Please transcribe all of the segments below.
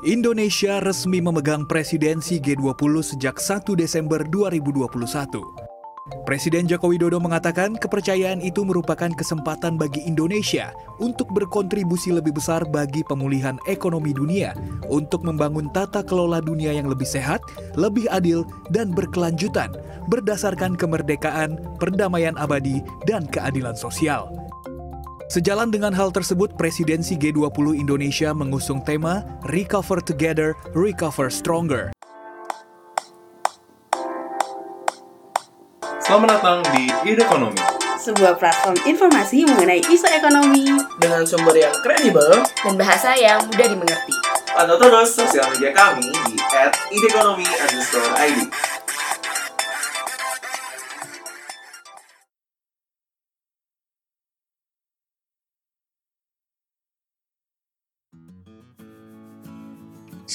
Indonesia resmi memegang presidensi G20 sejak 1 Desember 2021. Presiden Joko Widodo mengatakan kepercayaan itu merupakan kesempatan bagi Indonesia untuk berkontribusi lebih besar bagi pemulihan ekonomi dunia untuk membangun tata kelola dunia yang lebih sehat, lebih adil, dan berkelanjutan berdasarkan kemerdekaan, perdamaian abadi, dan keadilan sosial. Sejalan dengan hal tersebut, Presidensi G20 Indonesia mengusung tema Recover Together, Recover Stronger. Selamat datang di Ide Ekonomi. Sebuah platform informasi mengenai isu ekonomi dengan sumber yang kredibel dan bahasa yang mudah dimengerti. Pantau terus sosial media kami di @idekonomi_id.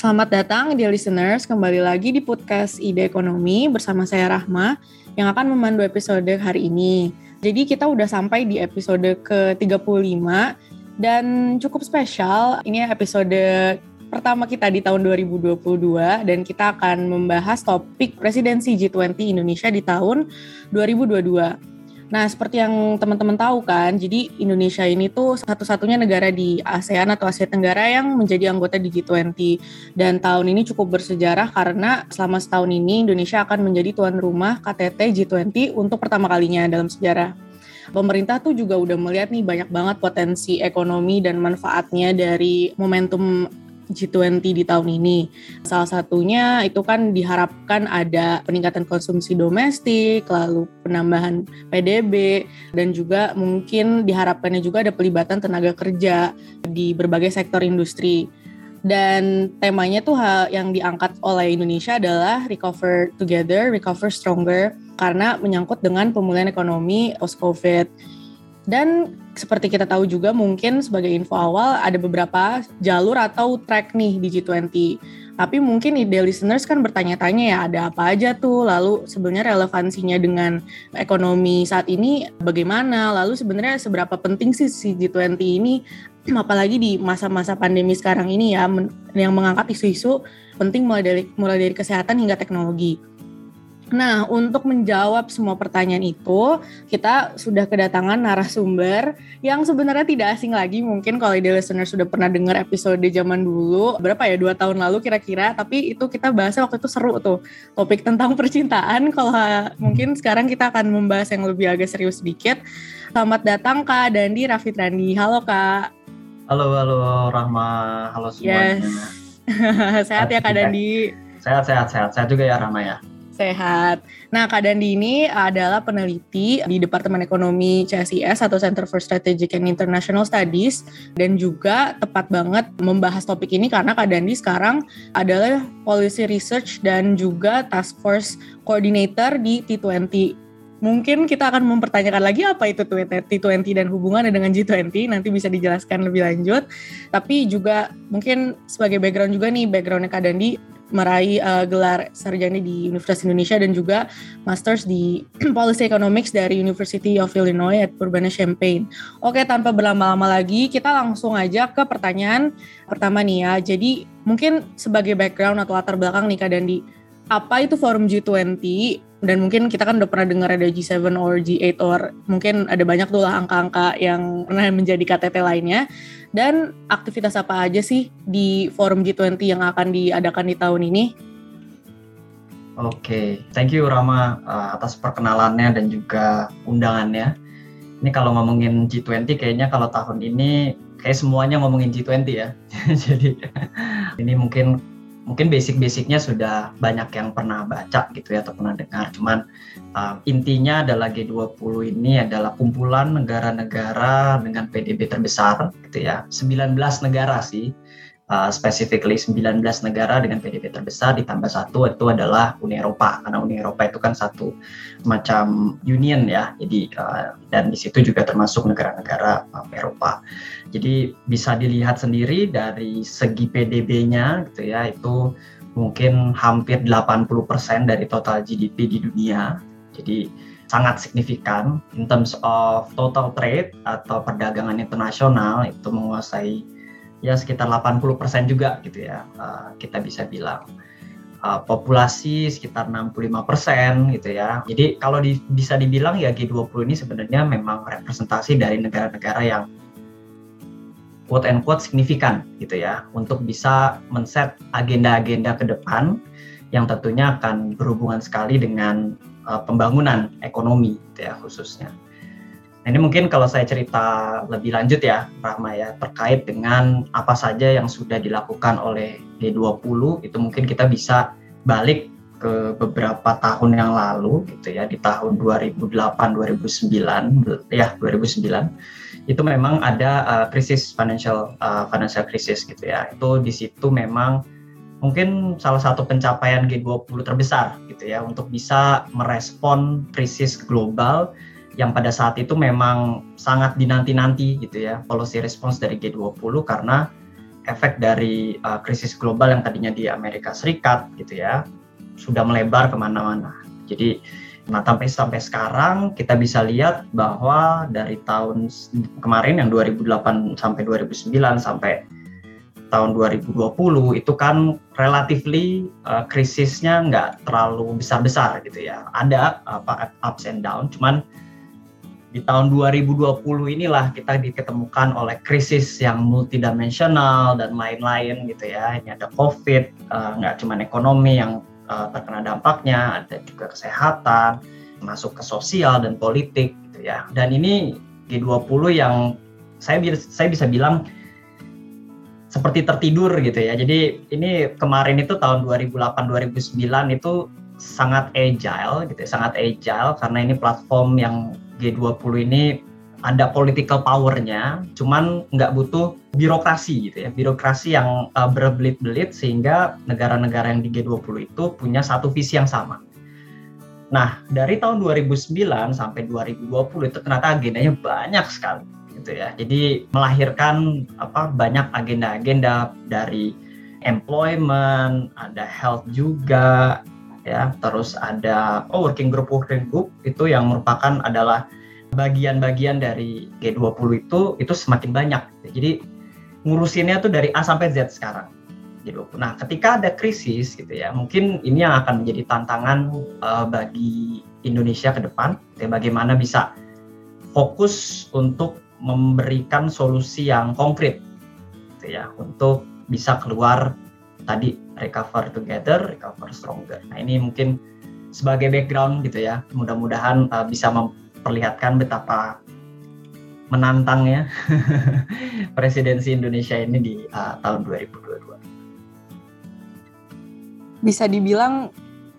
Selamat datang dear listeners, kembali lagi di podcast Ide Ekonomi bersama saya Rahma yang akan memandu episode hari ini. Jadi kita udah sampai di episode ke-35 dan cukup spesial. Ini episode pertama kita di tahun 2022 dan kita akan membahas topik presidensi G20 Indonesia di tahun 2022. Nah, seperti yang teman-teman tahu kan, jadi Indonesia ini tuh satu-satunya negara di ASEAN atau Asia Tenggara yang menjadi anggota di G20. Dan tahun ini cukup bersejarah karena selama setahun ini Indonesia akan menjadi tuan rumah KTT G20 untuk pertama kalinya dalam sejarah. Pemerintah tuh juga udah melihat nih banyak banget potensi ekonomi dan manfaatnya dari momentum G20 di tahun ini. Salah satunya itu kan diharapkan ada peningkatan konsumsi domestik, lalu penambahan PDB, dan juga mungkin diharapkannya juga ada pelibatan tenaga kerja di berbagai sektor industri. Dan temanya tuh hal yang diangkat oleh Indonesia adalah recover together, recover stronger, karena menyangkut dengan pemulihan ekonomi post-COVID. Dan seperti kita tahu juga mungkin sebagai info awal ada beberapa jalur atau track nih di G20. Tapi mungkin ide listeners kan bertanya-tanya ya ada apa aja tuh, lalu sebenarnya relevansinya dengan ekonomi saat ini bagaimana, lalu sebenarnya seberapa penting sih si G20 ini, apalagi di masa-masa pandemi sekarang ini ya, yang mengangkat isu-isu penting mulai dari mulai dari kesehatan hingga teknologi. Nah, untuk menjawab semua pertanyaan itu, kita sudah kedatangan narasumber yang sebenarnya tidak asing lagi. Mungkin kalau ide listener sudah pernah dengar episode zaman dulu, berapa ya, dua tahun lalu kira-kira. Tapi itu kita bahasnya waktu itu seru tuh, topik tentang percintaan. Kalau mungkin sekarang kita akan membahas yang lebih agak serius sedikit. Selamat datang Kak Dandi Raffitrandi. Halo Kak. Halo, halo Rahma. Halo semuanya. Yes. sehat ya Kak Dandi? Sehat, sehat, sehat. Sehat juga ya Rahma ya. Sehat. Nah, Kak Dandi ini adalah peneliti di Departemen Ekonomi CSIS atau Center for Strategic and International Studies dan juga tepat banget membahas topik ini karena Kak Dandi sekarang adalah Policy Research dan juga Task Force Coordinator di T20 mungkin kita akan mempertanyakan lagi apa itu T20 dan hubungannya dengan G20 nanti bisa dijelaskan lebih lanjut. Tapi juga mungkin sebagai background juga nih backgroundnya Kak Dandi meraih uh, gelar sarjana di Universitas Indonesia dan juga masters di Policy Economics dari University of Illinois at Urbana-Champaign. Oke, tanpa berlama-lama lagi, kita langsung aja ke pertanyaan pertama nih ya. Jadi mungkin sebagai background atau latar belakang nih Kak Dandi, apa itu forum G20 dan mungkin kita kan udah pernah dengar ada G7 or G8 or mungkin ada banyak tuh lah angka-angka yang pernah menjadi KTT lainnya dan aktivitas apa aja sih di forum G20 yang akan diadakan di tahun ini? Oke, okay. thank you Rama uh, atas perkenalannya dan juga undangannya. Ini kalau ngomongin G20 kayaknya kalau tahun ini kayak semuanya ngomongin G20 ya. Jadi ini mungkin mungkin basic-basicnya sudah banyak yang pernah baca gitu ya atau pernah dengar. Cuman uh, intinya adalah G20 ini adalah kumpulan negara-negara dengan PDB terbesar gitu ya. 19 negara sih. Uh, specifically 19 negara dengan PDB terbesar ditambah satu itu adalah Uni Eropa. Karena Uni Eropa itu kan satu macam union ya. Jadi uh, dan di situ juga termasuk negara-negara uh, Eropa. Jadi bisa dilihat sendiri dari segi PDB-nya gitu ya itu mungkin hampir 80% dari total GDP di dunia. Jadi sangat signifikan. In terms of total trade atau perdagangan internasional itu menguasai ya sekitar 80% juga gitu ya uh, kita bisa bilang uh, populasi sekitar 65% gitu ya. Jadi kalau di, bisa dibilang ya G20 ini sebenarnya memang representasi dari negara-negara yang quote and quote signifikan gitu ya untuk bisa men-set agenda-agenda ke depan yang tentunya akan berhubungan sekali dengan uh, pembangunan ekonomi gitu ya khususnya. Nah, ini mungkin kalau saya cerita lebih lanjut ya, Rahma ya, terkait dengan apa saja yang sudah dilakukan oleh G20, itu mungkin kita bisa balik ke beberapa tahun yang lalu gitu ya, di tahun 2008 2009 ya 2009 itu memang ada uh, krisis financial uh, financial krisis gitu ya. Itu di situ memang mungkin salah satu pencapaian G20 terbesar gitu ya untuk bisa merespon krisis global yang pada saat itu memang sangat dinanti-nanti gitu ya policy response dari G20 karena efek dari uh, krisis global yang tadinya di Amerika Serikat gitu ya sudah melebar ke mana-mana. Jadi nah sampai sampai sekarang kita bisa lihat bahwa dari tahun kemarin yang 2008 sampai 2009 sampai tahun 2020 itu kan relatively uh, krisisnya nggak terlalu besar-besar gitu ya. Ada apa ups and down, cuman di tahun 2020 inilah kita diketemukan oleh krisis yang multidimensional dan lain-lain gitu ya. Ini ada COVID, uh, nggak cuma ekonomi yang uh, terkena dampaknya, ada juga kesehatan, masuk ke sosial dan politik gitu ya. Dan ini G20 yang saya saya bisa bilang seperti tertidur gitu ya. Jadi ini kemarin itu tahun 2008 2009 itu sangat agile gitu ya, sangat agile karena ini platform yang G20 ini ada political powernya, cuman nggak butuh birokrasi gitu ya, birokrasi yang uh, berbelit-belit sehingga negara-negara yang di G20 itu punya satu visi yang sama. Nah, dari tahun 2009 sampai 2020 itu ternyata agendanya banyak sekali gitu ya. Jadi melahirkan apa banyak agenda-agenda dari employment, ada health juga, ya. Terus ada oh working group working group itu yang merupakan adalah bagian-bagian dari G20 itu itu semakin banyak. Jadi ngurusinnya tuh dari A sampai Z sekarang G20 nah ketika ada krisis gitu ya mungkin ini yang akan menjadi tantangan uh, bagi Indonesia ke depan ya, bagaimana bisa fokus untuk memberikan solusi yang konkret gitu ya untuk bisa keluar tadi recover together, recover stronger. Nah ini mungkin sebagai background gitu ya. Mudah-mudahan uh, bisa memperlihatkan betapa menantangnya presidensi Indonesia ini di uh, tahun 2022. Bisa dibilang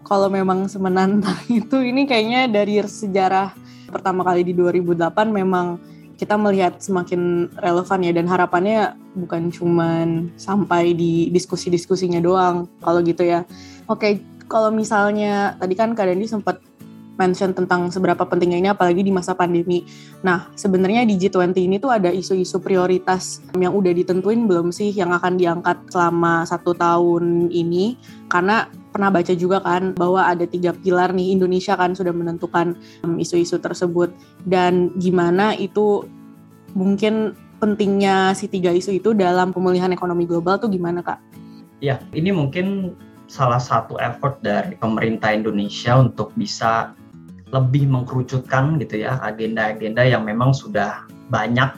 kalau memang semenantang itu ini kayaknya dari sejarah pertama kali di 2008 memang kita melihat semakin relevan ya dan harapannya bukan cuman sampai di diskusi-diskusinya doang kalau gitu ya. Oke, kalau misalnya tadi kan Kak Dandi sempat mention tentang seberapa pentingnya ini apalagi di masa pandemi. Nah, sebenarnya di G20 ini tuh ada isu-isu prioritas yang udah ditentuin belum sih yang akan diangkat selama satu tahun ini? Karena pernah baca juga kan bahwa ada tiga pilar nih Indonesia kan sudah menentukan isu-isu tersebut dan gimana itu mungkin pentingnya si tiga isu itu dalam pemulihan ekonomi global tuh gimana kak? Ya, ini mungkin salah satu effort dari pemerintah Indonesia untuk bisa lebih mengkerucutkan gitu ya agenda-agenda yang memang sudah banyak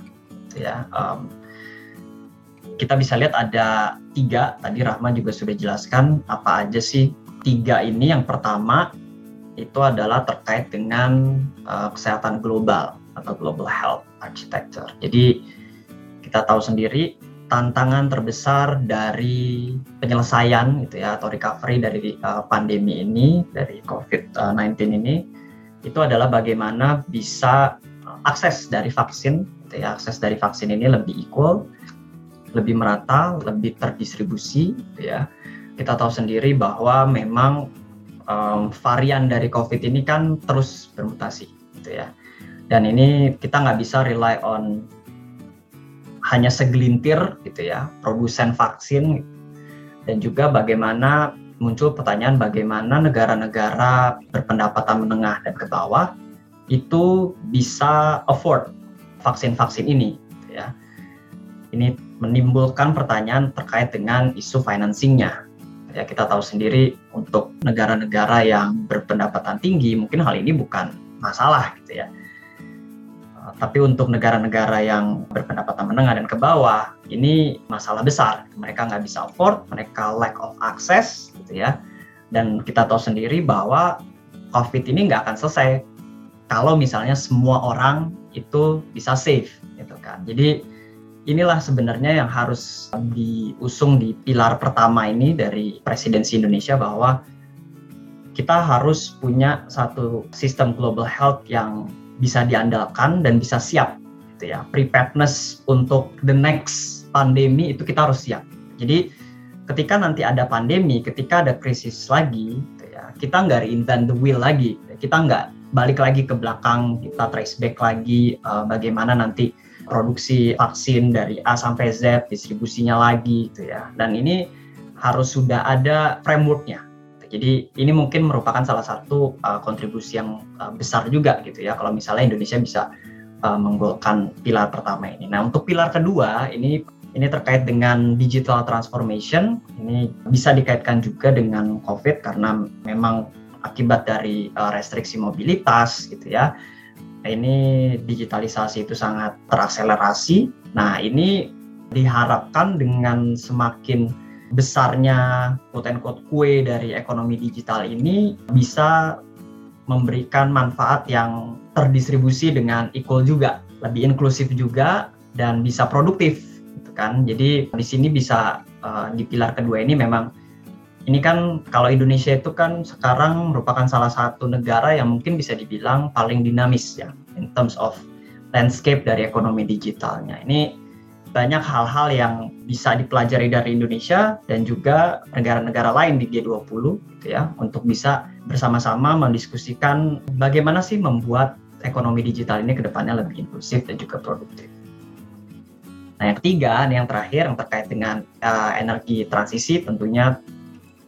gitu ya. Um, kita bisa lihat ada tiga tadi Rahma juga sudah jelaskan apa aja sih tiga ini. Yang pertama itu adalah terkait dengan uh, kesehatan global atau global health architecture. Jadi kita tahu sendiri tantangan terbesar dari penyelesaian gitu ya atau recovery dari uh, pandemi ini dari COVID-19 ini itu adalah bagaimana bisa uh, akses dari vaksin gitu ya. Akses dari vaksin ini lebih equal lebih merata lebih terdistribusi gitu ya. Kita tahu sendiri bahwa memang um, varian dari COVID ini kan terus bermutasi gitu ya. Dan ini kita nggak bisa rely on hanya segelintir gitu ya produsen vaksin dan juga bagaimana muncul pertanyaan bagaimana negara-negara berpendapatan menengah dan ke bawah itu bisa afford vaksin-vaksin ini gitu ya ini menimbulkan pertanyaan terkait dengan isu financingnya. Ya kita tahu sendiri untuk negara-negara yang berpendapatan tinggi mungkin hal ini bukan masalah gitu ya. Tapi untuk negara-negara yang berpendapatan menengah dan ke bawah ini masalah besar. Mereka nggak bisa afford, mereka lack of access gitu ya. Dan kita tahu sendiri bahwa COVID ini nggak akan selesai kalau misalnya semua orang itu bisa safe gitu kan. Jadi inilah sebenarnya yang harus diusung di pilar pertama ini dari presidensi Indonesia bahwa kita harus punya satu sistem global health yang bisa diandalkan dan bisa siap gitu ya. Preparedness untuk the next pandemi itu kita harus siap. Jadi ketika nanti ada pandemi, ketika ada krisis lagi, gitu ya, kita nggak reinvent the wheel lagi. Kita nggak balik lagi ke belakang, kita trace back lagi uh, bagaimana nanti produksi vaksin dari A sampai Z, distribusinya lagi gitu ya. Dan ini harus sudah ada frameworknya. Jadi ini mungkin merupakan salah satu uh, kontribusi yang uh, besar juga gitu ya kalau misalnya Indonesia bisa uh, menggolkan pilar pertama ini. Nah untuk pilar kedua ini ini terkait dengan digital transformation. Ini bisa dikaitkan juga dengan COVID karena memang akibat dari uh, restriksi mobilitas gitu ya ini digitalisasi itu sangat terakselerasi. Nah, ini diharapkan dengan semakin besarnya quote unquote kue dari ekonomi digital ini bisa memberikan manfaat yang terdistribusi dengan equal juga, lebih inklusif juga dan bisa produktif gitu kan. Jadi di sini bisa uh, di pilar kedua ini memang ini kan kalau Indonesia itu kan sekarang merupakan salah satu negara yang mungkin bisa dibilang paling dinamis ya in terms of landscape dari ekonomi digitalnya. Ini banyak hal-hal yang bisa dipelajari dari Indonesia dan juga negara-negara lain di G20 gitu ya untuk bisa bersama-sama mendiskusikan bagaimana sih membuat ekonomi digital ini ke depannya lebih inklusif dan juga produktif. Nah, yang ketiga, yang terakhir yang terkait dengan uh, energi transisi tentunya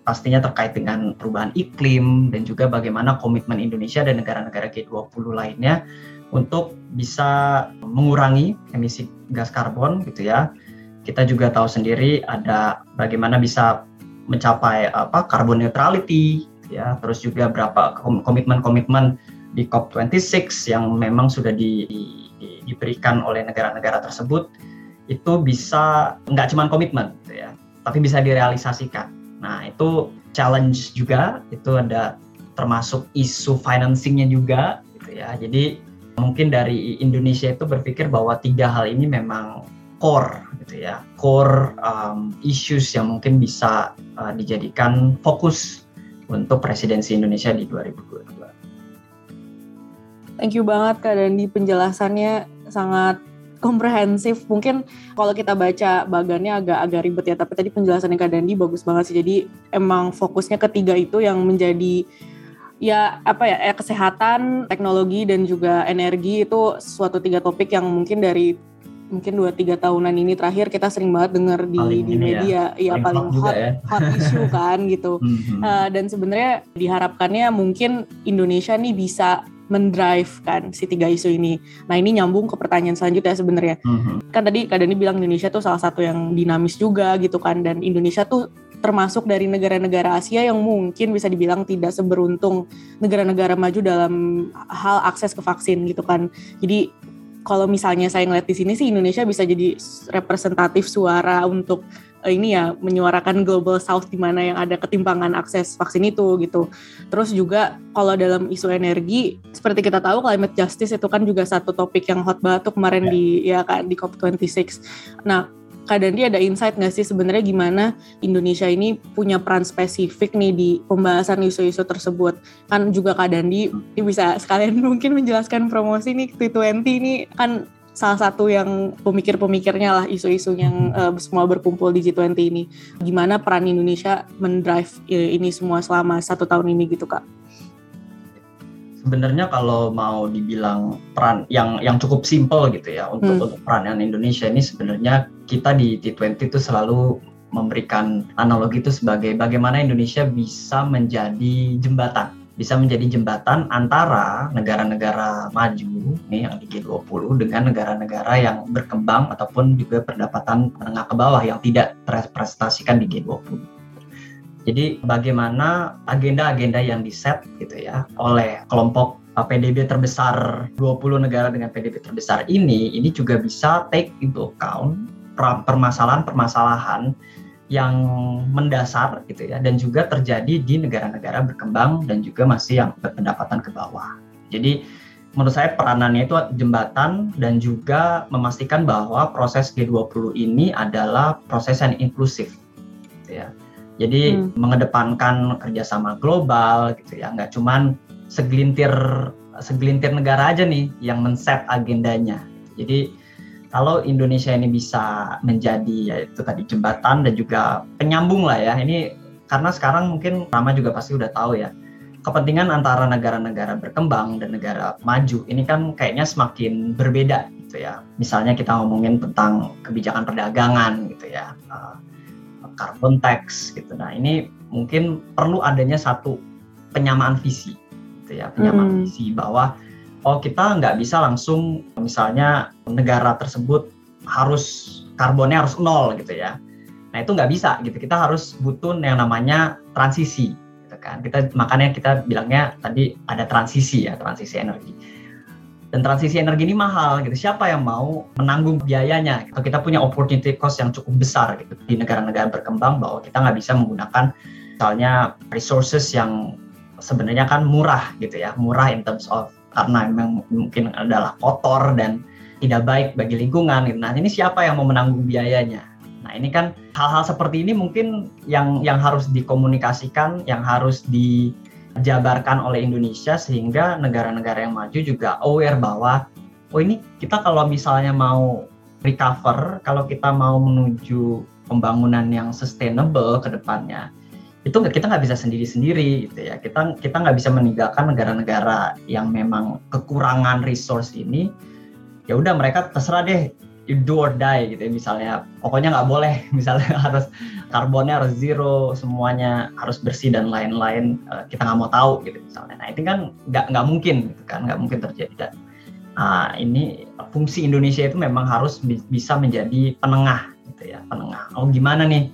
pastinya terkait dengan perubahan iklim dan juga bagaimana komitmen Indonesia dan negara-negara G20 lainnya untuk bisa mengurangi emisi gas karbon gitu ya. Kita juga tahu sendiri ada bagaimana bisa mencapai apa carbon neutrality gitu ya, terus juga berapa komitmen-komitmen di COP26 yang memang sudah di, di, diberikan oleh negara-negara tersebut itu bisa nggak cuma komitmen gitu ya, tapi bisa direalisasikan Nah, itu challenge juga, itu ada termasuk isu financingnya juga gitu ya. Jadi mungkin dari Indonesia itu berpikir bahwa tiga hal ini memang core gitu ya, core um, issues yang mungkin bisa uh, dijadikan fokus untuk presidensi Indonesia di 2022. Thank you banget Kak Dandi penjelasannya sangat komprehensif. Mungkin kalau kita baca bagannya agak-agak ribet ya, tapi tadi penjelasannya Kak Dandi bagus banget sih. Jadi emang fokusnya ketiga itu yang menjadi ya apa ya, ya kesehatan, teknologi dan juga energi itu suatu tiga topik yang mungkin dari mungkin dua tiga tahunan ini terakhir kita sering banget dengar di di ya. media ya, ya paling, paling hot ya. hot issue kan gitu uh, dan sebenarnya diharapkannya mungkin Indonesia nih bisa mendrive kan si tiga isu ini. Nah ini nyambung ke pertanyaan selanjutnya sebenarnya. Mm-hmm. Kan tadi Kak Dani bilang Indonesia tuh salah satu yang dinamis juga gitu kan dan Indonesia tuh termasuk dari negara-negara Asia yang mungkin bisa dibilang tidak seberuntung negara-negara maju dalam hal akses ke vaksin gitu kan. Jadi kalau misalnya saya ngeliat di sini sih Indonesia bisa jadi representatif suara untuk Eh, ini ya menyuarakan global south di mana yang ada ketimpangan akses vaksin itu gitu. Terus juga kalau dalam isu energi seperti kita tahu climate justice itu kan juga satu topik yang hot banget tuh kemarin yeah. di ya kan di COP26. Nah, Kak Dandi ada insight nggak sih sebenarnya gimana Indonesia ini punya peran spesifik nih di pembahasan isu-isu tersebut? Kan juga Kak Dandi ini bisa sekalian mungkin menjelaskan promosi nih T20 ini kan salah satu yang pemikir-pemikirnya lah isu-isu yang uh, semua berkumpul di G20 ini. Gimana peran Indonesia mendrive uh, ini semua selama satu tahun ini gitu kak? Sebenarnya kalau mau dibilang peran yang yang cukup simpel gitu ya untuk hmm. untuk peranan Indonesia ini sebenarnya kita di T20 itu selalu memberikan analogi itu sebagai bagaimana Indonesia bisa menjadi jembatan bisa menjadi jembatan antara negara-negara maju nih yang di G20 dengan negara-negara yang berkembang ataupun juga pendapatan menengah ke bawah yang tidak terrepresentasikan di G20. Jadi bagaimana agenda-agenda yang diset gitu ya oleh kelompok PDB terbesar 20 negara dengan PDB terbesar ini ini juga bisa take into account permasalahan-permasalahan yang mendasar gitu ya dan juga terjadi di negara-negara berkembang dan juga masih yang berpendapatan ke bawah. Jadi menurut saya peranannya itu jembatan dan juga memastikan bahwa proses G20 ini adalah proses yang inklusif gitu ya. Jadi hmm. mengedepankan kerjasama global gitu ya, nggak cuman segelintir segelintir negara aja nih yang men-set agendanya. Jadi kalau Indonesia ini bisa menjadi ya itu tadi jembatan dan juga penyambung lah ya ini karena sekarang mungkin Rama juga pasti udah tahu ya kepentingan antara negara-negara berkembang dan negara maju ini kan kayaknya semakin berbeda gitu ya misalnya kita ngomongin tentang kebijakan perdagangan gitu ya uh, carbon tax gitu nah ini mungkin perlu adanya satu penyamaan visi gitu ya penyamaan hmm. visi bahwa oh kita nggak bisa langsung misalnya negara tersebut harus karbonnya harus nol gitu ya. Nah itu nggak bisa gitu. Kita harus butuh yang namanya transisi gitu kan. Kita makanya kita bilangnya tadi ada transisi ya transisi energi. Dan transisi energi ini mahal gitu. Siapa yang mau menanggung biayanya? Gitu. Kita punya opportunity cost yang cukup besar gitu di negara-negara berkembang bahwa kita nggak bisa menggunakan misalnya resources yang sebenarnya kan murah gitu ya, murah in terms of karena memang mungkin adalah kotor dan tidak baik bagi lingkungan. Gitu. Nah ini siapa yang mau menanggung biayanya? Nah ini kan hal-hal seperti ini mungkin yang yang harus dikomunikasikan, yang harus dijabarkan oleh Indonesia sehingga negara-negara yang maju juga aware bahwa oh ini kita kalau misalnya mau recover, kalau kita mau menuju pembangunan yang sustainable ke depannya, itu kita nggak bisa sendiri-sendiri gitu ya. Kita kita nggak bisa meninggalkan negara-negara yang memang kekurangan resource ini. Ya udah mereka terserah deh do or die gitu ya misalnya. Pokoknya nggak boleh. Misalnya harus karbonnya harus zero semuanya harus bersih dan lain-lain. Eh, kita nggak mau tahu gitu misalnya. Nah itu kan nggak nggak mungkin gitu kan nggak mungkin terjadi. Dan nah ini fungsi Indonesia itu memang harus bisa menjadi penengah gitu ya penengah. Oh gimana nih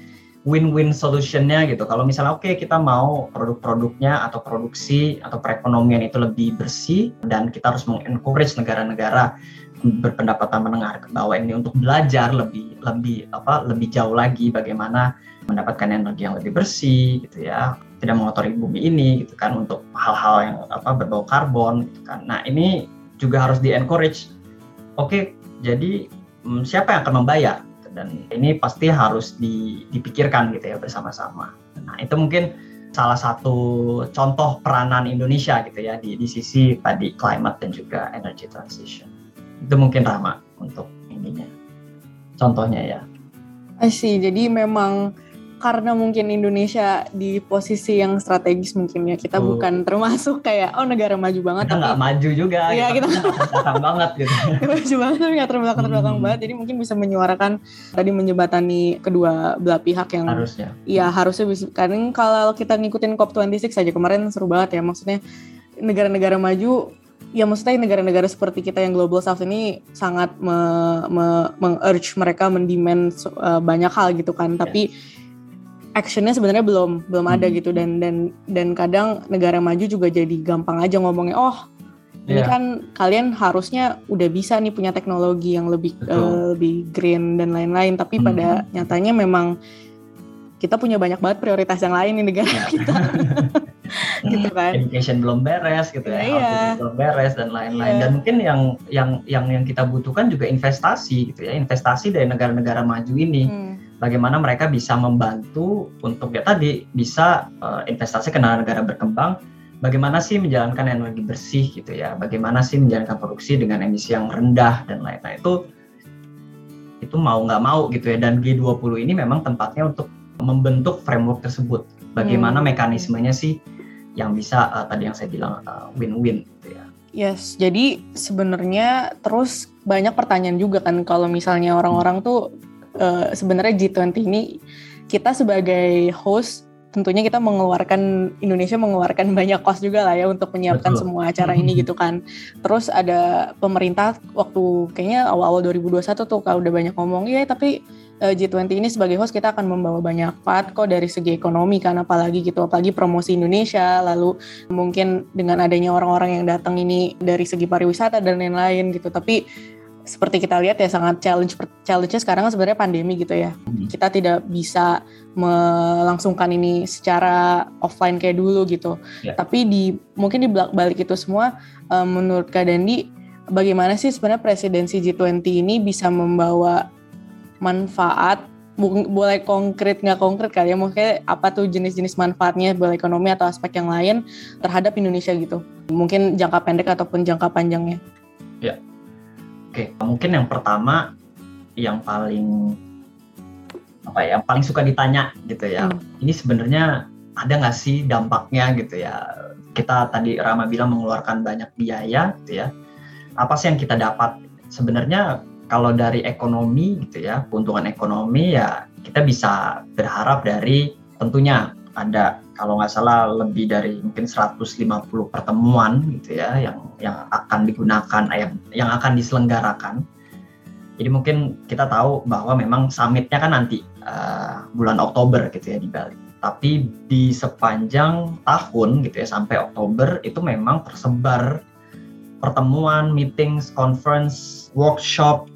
win-win solutionnya gitu. Kalau misalnya oke okay, kita mau produk-produknya atau produksi atau perekonomian itu lebih bersih dan kita harus mengencourage negara-negara berpendapatan menengah ke bawah ini untuk belajar lebih lebih apa lebih jauh lagi bagaimana mendapatkan energi yang lebih bersih gitu ya tidak mengotori bumi ini gitu kan untuk hal-hal yang apa berbau karbon gitu kan nah ini juga harus di encourage oke jadi hmm, siapa yang akan membayar dan ini pasti harus dipikirkan gitu ya bersama-sama. Nah itu mungkin salah satu contoh peranan Indonesia gitu ya di, di sisi tadi climate dan juga energy transition. Itu mungkin Rama untuk ininya. Contohnya ya. I see. Jadi memang karena mungkin Indonesia di posisi yang strategis mungkin ya kita oh. bukan termasuk kayak oh negara maju banget kita nggak maju juga ya kita belakang banget gitu maju banget tapi nggak terbelakang terbelakang hmm. banget jadi mungkin bisa menyuarakan tadi menjembatani kedua belah pihak yang harusnya iya harusnya bisa karena kalau kita ngikutin COP26 saja kemarin seru banget ya maksudnya negara-negara maju ya maksudnya negara-negara seperti kita yang global south ini sangat me, me, meng-urge mereka mendemand uh, banyak hal gitu kan yeah. tapi actionnya sebenarnya belum belum ada hmm. gitu dan dan dan kadang negara maju juga jadi gampang aja ngomongnya oh ini yeah. kan kalian harusnya udah bisa nih punya teknologi yang lebih uh, lebih green dan lain-lain tapi hmm. pada nyatanya memang kita punya banyak banget prioritas yang lain di negara yeah. kita. Gitu kan. Education belum beres gitu ya yeah. belum beres dan lain-lain. Yeah. dan mungkin yang yang yang yang kita butuhkan juga investasi gitu ya investasi dari negara-negara maju ini. Hmm. Bagaimana mereka bisa membantu untuk ya tadi bisa uh, investasi ke negara-negara berkembang. Bagaimana sih menjalankan energi bersih gitu ya? Bagaimana sih menjalankan produksi dengan emisi yang rendah dan lain-lain. Itu itu mau nggak mau gitu ya. Dan G20 ini memang tempatnya untuk membentuk framework tersebut bagaimana hmm. mekanismenya sih yang bisa uh, tadi yang saya bilang uh, win-win gitu ya Yes, jadi sebenarnya terus banyak pertanyaan juga kan kalau misalnya orang-orang tuh uh, sebenarnya G20 ini kita sebagai host tentunya kita mengeluarkan Indonesia mengeluarkan banyak kos juga lah ya untuk menyiapkan Betul. semua acara ini gitu kan. Terus ada pemerintah waktu kayaknya awal-awal 2021 tuh kalau udah banyak ngomong ya tapi G20 ini sebagai host kita akan membawa banyak part kok dari segi ekonomi kan apalagi gitu apalagi promosi Indonesia lalu mungkin dengan adanya orang-orang yang datang ini dari segi pariwisata dan lain-lain gitu tapi seperti kita lihat ya sangat challenge challenge-nya sekarang kan sebenarnya pandemi gitu ya. Hmm. Kita tidak bisa melangsungkan ini secara offline kayak dulu gitu. Ya. Tapi di mungkin di balik itu semua eh, menurut Kak Dandi bagaimana sih sebenarnya presidensi G20 ini bisa membawa manfaat boleh konkret nggak konkret kali ya mungkin apa tuh jenis-jenis manfaatnya boleh ekonomi atau aspek yang lain terhadap Indonesia gitu mungkin jangka pendek ataupun jangka panjangnya Oke, mungkin yang pertama yang paling apa ya, yang paling suka ditanya gitu ya. Hmm. Ini sebenarnya ada nggak sih dampaknya gitu ya? Kita tadi Rama bilang mengeluarkan banyak biaya gitu ya. Apa sih yang kita dapat? Sebenarnya kalau dari ekonomi gitu ya, keuntungan ekonomi ya kita bisa berharap dari tentunya ada kalau nggak salah lebih dari mungkin 150 pertemuan gitu ya yang yang akan digunakan yang yang akan diselenggarakan. Jadi mungkin kita tahu bahwa memang summitnya kan nanti eh, bulan Oktober gitu ya di Bali. Tapi di sepanjang tahun gitu ya sampai Oktober itu memang tersebar pertemuan, meetings, conference, workshop,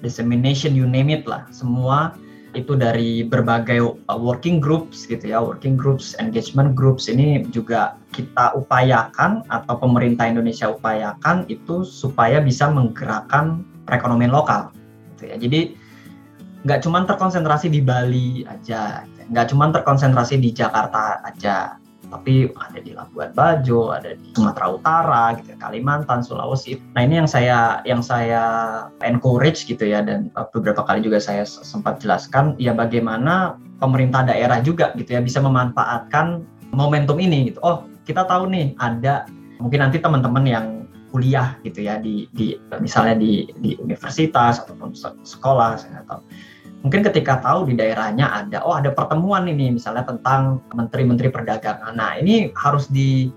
dissemination, you name it lah. Semua itu dari berbagai working groups gitu ya, working groups, engagement groups ini juga kita upayakan atau pemerintah Indonesia upayakan itu supaya bisa menggerakkan perekonomian lokal gitu ya. Jadi nggak cuma terkonsentrasi di Bali aja, nggak cuma terkonsentrasi di Jakarta aja, tapi ada di Labuan Bajo, ada di Sumatera Utara, gitu, ya, Kalimantan, Sulawesi. Nah ini yang saya yang saya encourage gitu ya dan uh, beberapa kali juga saya sempat jelaskan ya bagaimana pemerintah daerah juga gitu ya bisa memanfaatkan momentum ini gitu. Oh kita tahu nih ada mungkin nanti teman-teman yang kuliah gitu ya di, di misalnya di di universitas ataupun se- sekolah saya tahu mungkin ketika tahu di daerahnya ada oh ada pertemuan ini misalnya tentang menteri-menteri perdagangan. Nah ini harus di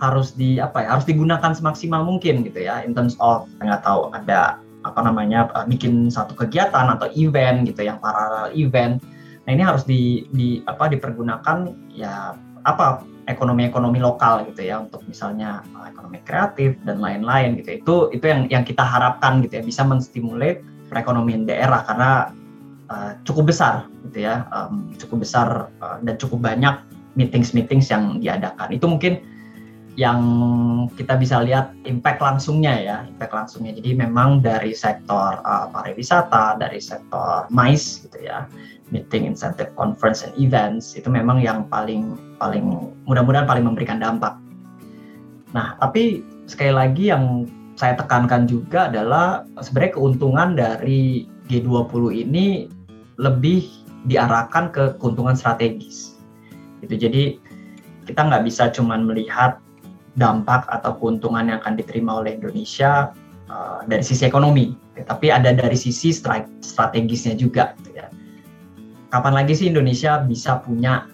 harus di apa ya harus digunakan semaksimal mungkin gitu ya in terms of nggak tahu ada apa namanya eh, bikin satu kegiatan atau event gitu yang paralel event. Nah ini harus di, di apa dipergunakan ya apa ekonomi-ekonomi lokal gitu ya untuk misalnya eh, ekonomi kreatif dan lain-lain gitu. Itu itu yang yang kita harapkan gitu ya bisa menstimulat perekonomian daerah. Karena uh, cukup besar gitu ya. Um, cukup besar uh, dan cukup banyak meetings-meetings yang diadakan. Itu mungkin yang kita bisa lihat impact langsungnya ya impact langsungnya. Jadi memang dari sektor uh, pariwisata dari sektor MICE gitu ya meeting incentive conference and events itu memang yang paling paling mudah-mudahan paling memberikan dampak. Nah tapi sekali lagi yang saya tekankan juga adalah sebenarnya keuntungan dari G20 ini lebih diarahkan ke keuntungan strategis. Gitu. Jadi kita nggak bisa cuma melihat dampak atau keuntungan yang akan diterima oleh Indonesia uh, dari sisi ekonomi, ya, tapi ada dari sisi stra- strategisnya juga. Gitu ya. Kapan lagi sih Indonesia bisa punya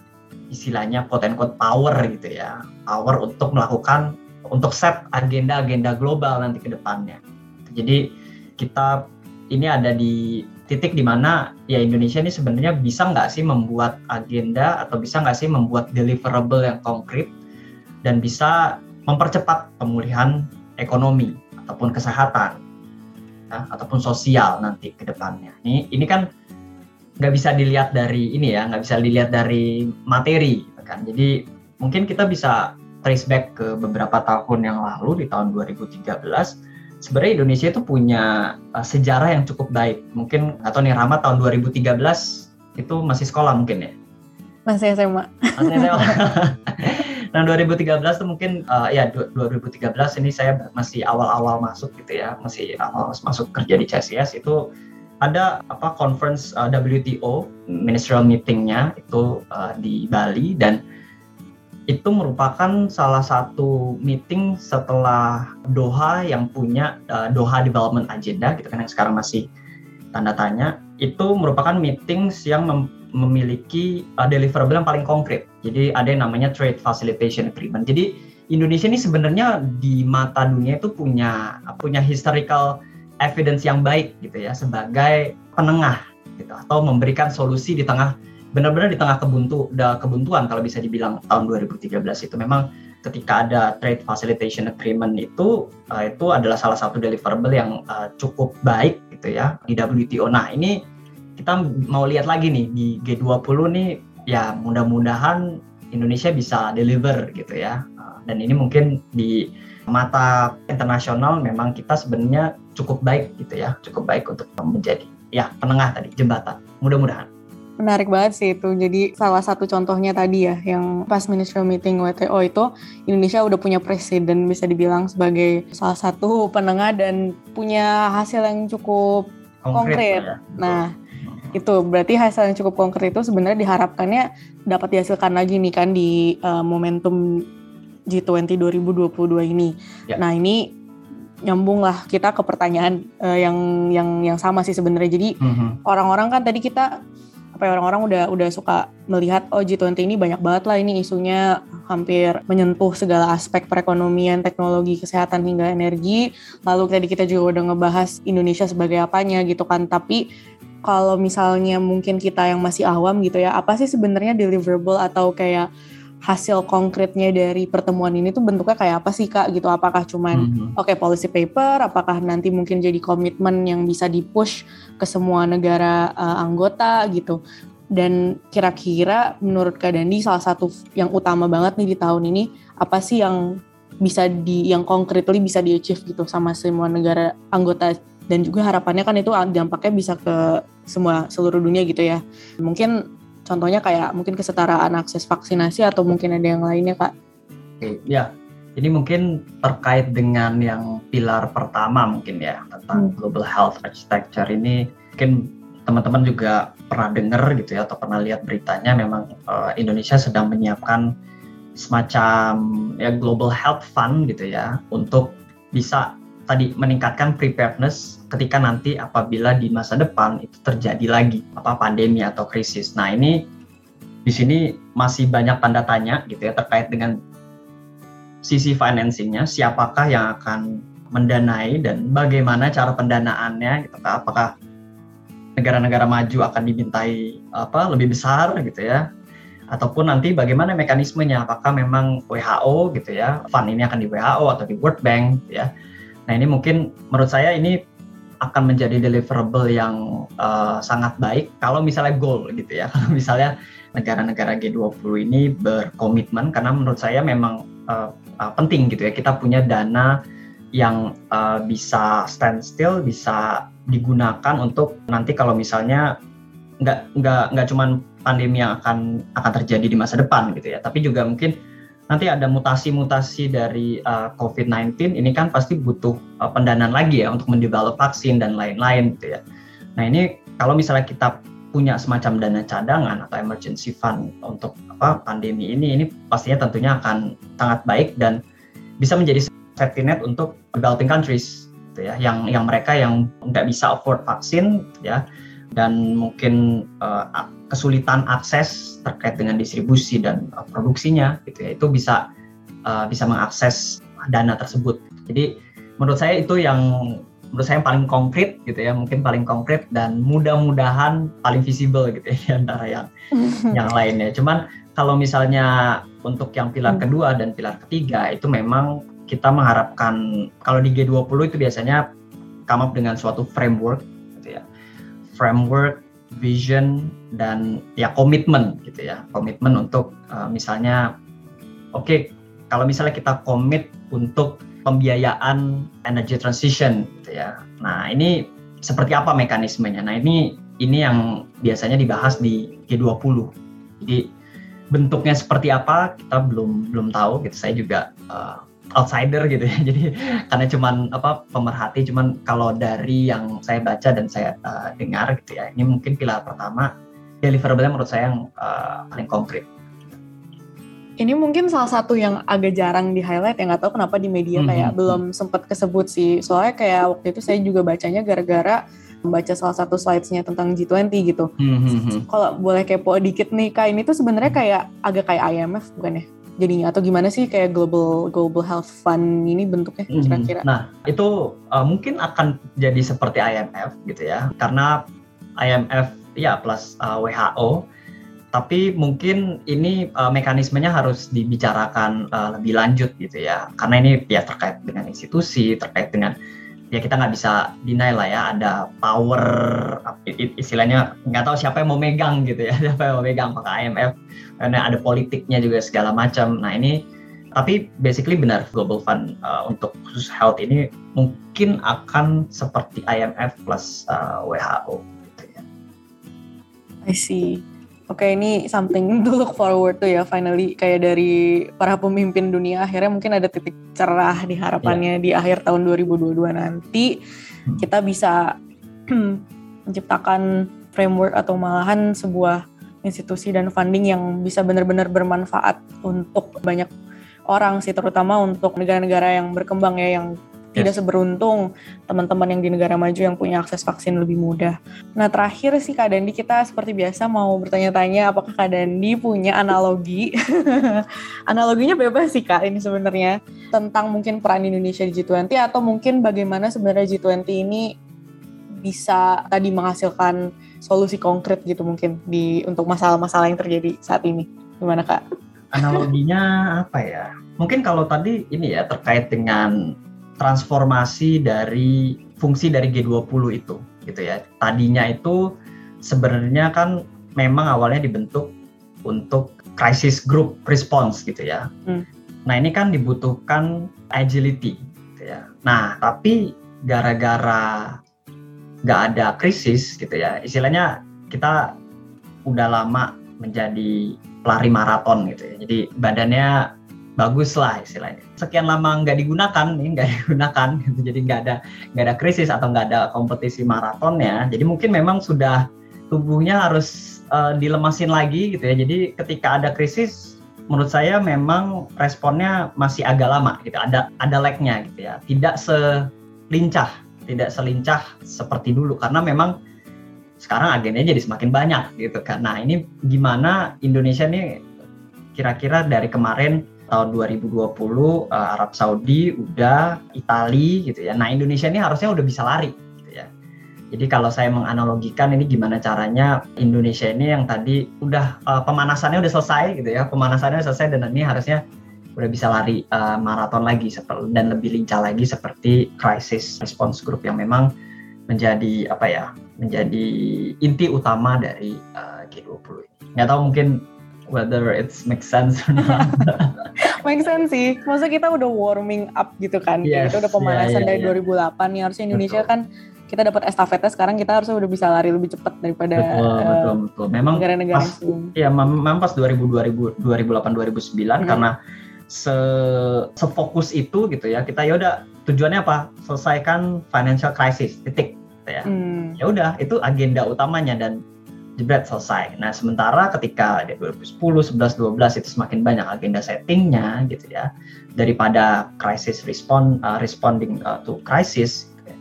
istilahnya quote power gitu ya, power untuk melakukan untuk set agenda-agenda global nanti ke depannya. Jadi kita ini ada di titik di mana ya Indonesia ini sebenarnya bisa nggak sih membuat agenda atau bisa nggak sih membuat deliverable yang konkret dan bisa mempercepat pemulihan ekonomi ataupun kesehatan ya, ataupun sosial nanti ke depannya. Ini ini kan nggak bisa dilihat dari ini ya, nggak bisa dilihat dari materi kan. Jadi mungkin kita bisa trace back ke beberapa tahun yang lalu di tahun 2013 sebenarnya Indonesia itu punya uh, sejarah yang cukup baik. Mungkin atau nih Rama tahun 2013 itu masih sekolah mungkin ya. masih SMA Masih SMA. nah 2013 tuh mungkin uh, ya du- 2013 ini saya masih awal-awal masuk gitu ya, masih awal masuk kerja di CSIS itu ada apa conference uh, WTO ministerial meetingnya itu uh, di Bali dan itu merupakan salah satu meeting setelah Doha yang punya uh, Doha Development Agenda gitu kan yang sekarang masih tanda tanya itu merupakan meetings yang mem- memiliki uh, deliverable yang paling konkret. Jadi ada yang namanya Trade Facilitation Agreement. Jadi Indonesia ini sebenarnya di mata dunia itu punya punya historical evidence yang baik gitu ya sebagai penengah gitu atau memberikan solusi di tengah benar-benar di tengah kebuntu kebuntuan kalau bisa dibilang tahun 2013 itu memang ketika ada trade facilitation agreement itu uh, itu adalah salah satu deliverable yang uh, cukup baik gitu ya di WTO. Nah, ini kita mau lihat lagi nih di G20 nih ya mudah-mudahan Indonesia bisa deliver gitu ya. Uh, dan ini mungkin di mata internasional memang kita sebenarnya cukup baik gitu ya, cukup baik untuk menjadi ya penengah tadi jembatan. Mudah-mudahan. Menarik banget sih itu. Jadi salah satu contohnya tadi ya, yang pas ministerial meeting WTO itu Indonesia udah punya presiden bisa dibilang sebagai salah satu penengah dan punya hasil yang cukup konkret. konkret. Ya. Nah, itu berarti hasil yang cukup konkret itu sebenarnya diharapkannya dapat dihasilkan lagi nih kan di uh, momentum G20 2022 ini. Ya. Nah, ini nyambung lah kita ke pertanyaan uh, yang yang yang sama sih sebenarnya. Jadi mm-hmm. orang-orang kan tadi kita apa ya, orang-orang udah udah suka melihat oh G20 ini banyak banget lah ini isunya hampir menyentuh segala aspek perekonomian, teknologi, kesehatan hingga energi. Lalu tadi kita juga udah ngebahas Indonesia sebagai apanya gitu kan. Tapi kalau misalnya mungkin kita yang masih awam gitu ya, apa sih sebenarnya deliverable atau kayak hasil konkretnya dari pertemuan ini tuh bentuknya kayak apa sih kak? Gitu apakah cuman mm-hmm. oke okay, policy paper apakah nanti mungkin jadi komitmen yang bisa dipush ke semua negara uh, anggota gitu. Dan kira-kira menurut kak Dandi salah satu yang utama banget nih di tahun ini apa sih yang bisa di yang concretely bisa di achieve gitu sama semua negara anggota? Dan juga harapannya kan itu dampaknya bisa ke semua seluruh dunia gitu ya. Mungkin Contohnya kayak mungkin kesetaraan akses vaksinasi atau mungkin ada yang lainnya kak? Oke, ya. Jadi mungkin terkait dengan yang pilar pertama mungkin ya tentang hmm. global health architecture ini mungkin teman-teman juga pernah dengar gitu ya atau pernah lihat beritanya memang uh, Indonesia sedang menyiapkan semacam ya global health fund gitu ya untuk bisa tadi meningkatkan preparedness ketika nanti apabila di masa depan itu terjadi lagi apa pandemi atau krisis. Nah, ini di sini masih banyak tanda tanya gitu ya terkait dengan sisi financingnya, siapakah yang akan mendanai dan bagaimana cara pendanaannya gitu apakah negara-negara maju akan dimintai apa lebih besar gitu ya? Ataupun nanti bagaimana mekanismenya? Apakah memang WHO gitu ya fund ini akan di WHO atau di World Bank gitu ya? Nah ini mungkin menurut saya ini akan menjadi deliverable yang uh, sangat baik. Kalau misalnya goal gitu ya. Kalau misalnya negara-negara G20 ini berkomitmen karena menurut saya memang uh, uh, penting gitu ya. Kita punya dana yang uh, bisa stand still, bisa digunakan untuk nanti kalau misalnya nggak nggak nggak cuman pandemi yang akan akan terjadi di masa depan gitu ya, tapi juga mungkin nanti ada mutasi-mutasi dari uh, COVID-19 ini kan pasti butuh uh, pendanaan lagi ya untuk mendevelop vaksin dan lain-lain gitu ya. Nah ini kalau misalnya kita punya semacam dana cadangan atau emergency fund untuk apa pandemi ini ini pastinya tentunya akan sangat baik dan bisa menjadi safety net untuk developing countries gitu ya yang yang mereka yang nggak bisa afford vaksin gitu ya dan mungkin uh, kesulitan akses terkait dengan distribusi dan uh, produksinya gitu ya itu bisa uh, bisa mengakses dana tersebut. Jadi menurut saya itu yang menurut saya yang paling konkret gitu ya mungkin paling konkret dan mudah-mudahan paling visible gitu ya antara yang yang lainnya. Cuman kalau misalnya untuk yang pilar hmm. kedua dan pilar ketiga itu memang kita mengharapkan kalau di G20 itu biasanya come up dengan suatu framework. Framework vision dan ya komitmen gitu ya. Komitmen untuk uh, misalnya oke okay, kalau misalnya kita komit untuk pembiayaan energy transition gitu ya. Nah ini seperti apa mekanismenya? Nah ini ini yang biasanya dibahas di G20 jadi bentuknya seperti apa kita belum belum tahu gitu. Saya juga uh, outsider gitu ya. Jadi karena cuman apa pemerhati cuman kalau dari yang saya baca dan saya uh, dengar gitu ya. Ini mungkin pilar pertama deliverable menurut saya yang uh, paling konkret. Ini mungkin salah satu yang agak jarang di highlight ya nggak tahu kenapa di media kayak mm -hmm. belum sempat kesebut sih. Soalnya kayak waktu itu saya juga bacanya gara-gara baca salah satu slides-nya tentang G20 gitu. Hmm, hmm, hmm. Kalau boleh kepo dikit nih Kak, ini tuh sebenarnya kayak agak kayak IMF bukan ya? Jadinya atau gimana sih kayak global global health fund ini bentuknya Mhm. kira-kira? Nah, itu uh, mungkin akan jadi seperti IMF gitu ya. Karena IMF ya plus uh, WHO tapi mungkin ini uh, mekanismenya harus dibicarakan uh, lebih lanjut gitu ya. Karena ini ya terkait dengan institusi, terkait dengan ya kita nggak bisa deny lah ya ada power istilahnya nggak tahu siapa yang mau megang gitu ya siapa yang mau megang apakah IMF karena ada politiknya juga segala macam nah ini tapi basically benar Global Fund uh, untuk khusus health ini mungkin akan seperti IMF plus uh, WHO gitu ya. I see. Oke, ini something to look forward to ya finally kayak dari para pemimpin dunia akhirnya mungkin ada titik cerah di harapannya di akhir tahun 2022 nanti Hmm. kita bisa menciptakan framework atau malahan sebuah institusi dan funding yang bisa benar-benar bermanfaat untuk banyak orang sih terutama untuk negara-negara yang berkembang ya yang tidak Yes. seberuntung teman-teman yang di negara maju yang punya akses vaksin lebih mudah. Nah terakhir sih Kak Dandi kita seperti biasa mau bertanya-tanya apakah Kak Dandi punya analogi analoginya bebas sih Kak ini sebenarnya tentang mungkin peran Indonesia di G20 atau mungkin bagaimana sebenarnya G20 ini bisa tadi menghasilkan solusi konkret gitu mungkin di untuk masalah-masalah yang terjadi saat ini gimana Kak? Analoginya apa ya? Mungkin kalau tadi ini ya terkait dengan transformasi dari fungsi dari G20 itu gitu ya. Tadinya itu sebenarnya kan memang awalnya dibentuk untuk crisis group response gitu ya. Hmm. Nah, ini kan dibutuhkan agility gitu ya. Nah, tapi gara-gara nggak ada krisis gitu ya. Istilahnya kita udah lama menjadi pelari maraton gitu ya. Jadi badannya bagus lah istilahnya. Sekian lama nggak digunakan nih, nggak digunakan gitu. Jadi nggak ada nggak ada krisis atau nggak ada kompetisi maratonnya. Jadi mungkin memang sudah tubuhnya harus eh, dilemasin lagi gitu ya. Jadi ketika ada krisis, menurut saya memang responnya masih agak lama gitu. Ada ada lag-nya gitu ya. Tidak selincah, tidak selincah seperti dulu karena memang sekarang agennya jadi semakin banyak gitu kan. Nah ini gimana Indonesia nih kira-kira dari kemarin tahun 2020 uh, Arab Saudi udah Itali gitu ya. Nah Indonesia ini harusnya udah bisa lari gitu ya. Jadi kalau saya menganalogikan ini gimana caranya Indonesia ini yang tadi udah uh, pemanasannya udah selesai gitu ya. Pemanasannya udah selesai dan ini harusnya udah bisa lari uh, maraton lagi dan lebih lincah lagi seperti crisis response group yang memang menjadi apa ya menjadi inti utama dari uh, G20 ini. Nggak tahu mungkin whether it's make sense or not. Make sense sih. Maksudnya kita udah warming up gitu kan. Yes, kita udah pemanasan iya, iya, dari iya. 2008 nih. Harusnya Indonesia Betul. kan kita dapat estafetnya sekarang kita harusnya udah bisa lari lebih cepat daripada betul, eh, betul, betul. Memang negara-negara pas ya mem- memang pas 2000 2000 2008 2009 Hmm. karena se sefokus itu gitu ya. Kita ya udah tujuannya apa? Selesaikan financial crisis titik gitu ya. Hmm. ya udah itu agenda utamanya dan jebret selesai. Nah sementara ketika di 2010, 11, 12 itu semakin banyak agenda settingnya gitu ya daripada crisis respond uh, responding uh, to crisis. gitu ya.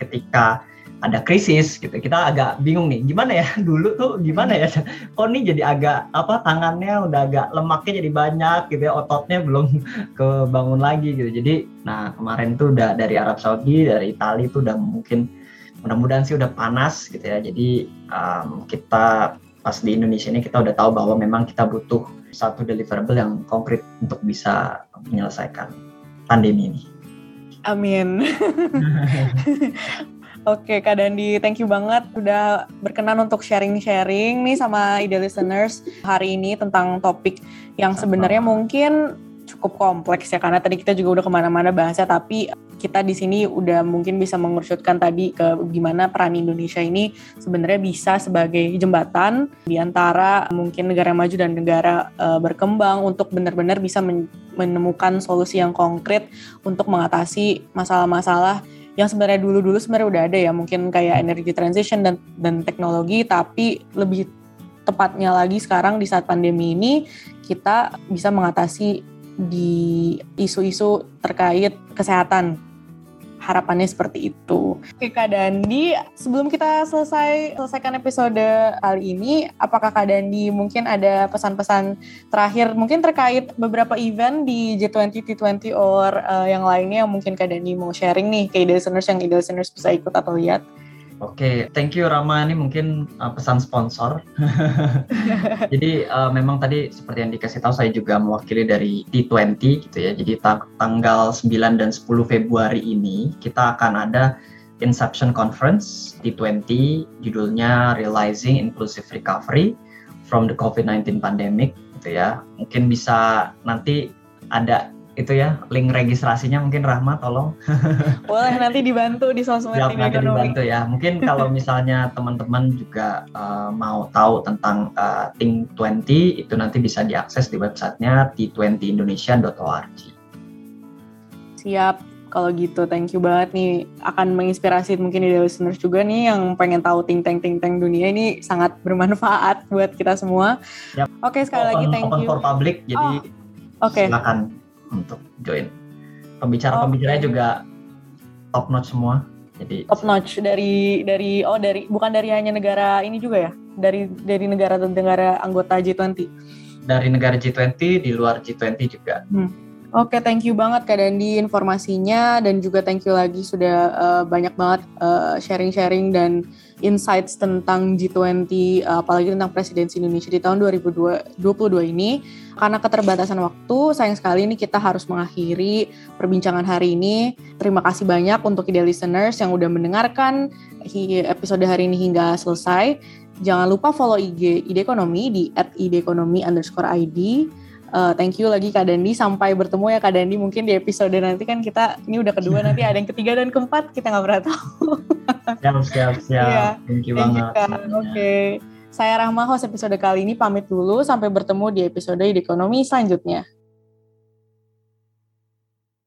Ketika ada krisis gitu kita agak bingung nih gimana ya dulu tuh gimana ya kok nih jadi agak apa tangannya udah agak lemaknya jadi banyak gitu ya ototnya belum kebangun lagi gitu jadi nah kemarin tuh udah dari Arab Saudi dari Italia tuh udah mungkin mudah-mudahan sih udah panas gitu ya jadi um, kita pas di Indonesia ini kita udah tahu bahwa memang kita butuh satu deliverable yang konkret untuk bisa menyelesaikan pandemi ini. Amin. Oke Kak Dandi, thank you banget udah berkenan untuk sharing-sharing nih sama ide listeners hari ini tentang topik yang sebenarnya mungkin cukup kompleks ya karena tadi kita juga udah ke mana-mana bahasnya tapi kita di sini udah mungkin bisa mengerucutkan tadi ke gimana peran Indonesia ini sebenarnya bisa sebagai jembatan di antara mungkin negara maju dan negara eh, berkembang untuk benar-benar bisa men- menemukan solusi yang konkret untuk mengatasi masalah-masalah yang sebenarnya dulu-dulu sebenarnya udah ada ya mungkin kayak energy transition dan dan teknologi tapi lebih tepatnya lagi sekarang di saat pandemi ini kita bisa mengatasi di isu-isu terkait kesehatan harapannya seperti itu. Oke Kak Dandi, sebelum kita selesai selesaikan episode kali ini, apakah Kak Dandi mungkin ada pesan-pesan terakhir mungkin terkait beberapa event di G20, T20 or uh, yang lainnya yang mungkin Kak Dandi mau sharing nih ke listeners yang listeners bisa ikut atau lihat? Oke, okay, thank you Rama. Ini mungkin uh, pesan sponsor. Jadi uh, memang tadi seperti yang dikasih tahu saya juga mewakili dari T20 gitu ya. Jadi ta tanggal 9 dan 10 Februari ini kita akan ada Inception Conference T20 judulnya Realizing Inclusive Recovery from the COVID-19 Pandemic gitu ya. Mungkin bisa nanti ada itu ya link registrasinya mungkin Rahma tolong boleh nanti dibantu di sosmed Siap, nanti dibantu ya mungkin kalau misalnya teman-teman juga uh, mau tahu tentang uh, Think 20 itu nanti bisa diakses di websitenya t20indonesia.org siap kalau gitu thank you banget nih akan menginspirasi mungkin di listeners juga nih yang pengen tahu ting teng ting teng dunia ini sangat bermanfaat buat kita semua. Yep. Oke sekali open, lagi thank open you. for public jadi oh, okay. silakan untuk join. Pembicara-pembicaranya okay. juga top notch semua. Jadi top notch dari dari oh dari bukan dari hanya negara ini juga ya? Dari dari negara negara anggota G20. Dari negara G20 di luar G20 juga. Hmm. Oke, thank you banget Kak Dandi informasinya dan juga thank you lagi sudah uh, banyak banget uh, sharing-sharing dan insights tentang G20 uh, apalagi tentang presidensi Indonesia di tahun 2022 ini. Karena keterbatasan waktu, sayang sekali ini kita harus mengakhiri perbincangan hari ini. Terima kasih banyak untuk ide listeners yang udah mendengarkan episode hari ini hingga selesai. Jangan lupa follow IG Ide Ekonomi di @ideekonomi underscore ID Uh, thank you lagi Kak Dandi. Sampai bertemu ya Kak Dandi. Mungkin di episode nanti kan kita ini udah kedua nanti ada yang ketiga dan keempat kita nggak pernah tahu. siap siap siap. Yeah. Thank you thank banget. Oke. Okay. Saya Rahma host episode kali ini pamit dulu. Sampai bertemu di episode di ekonomi selanjutnya.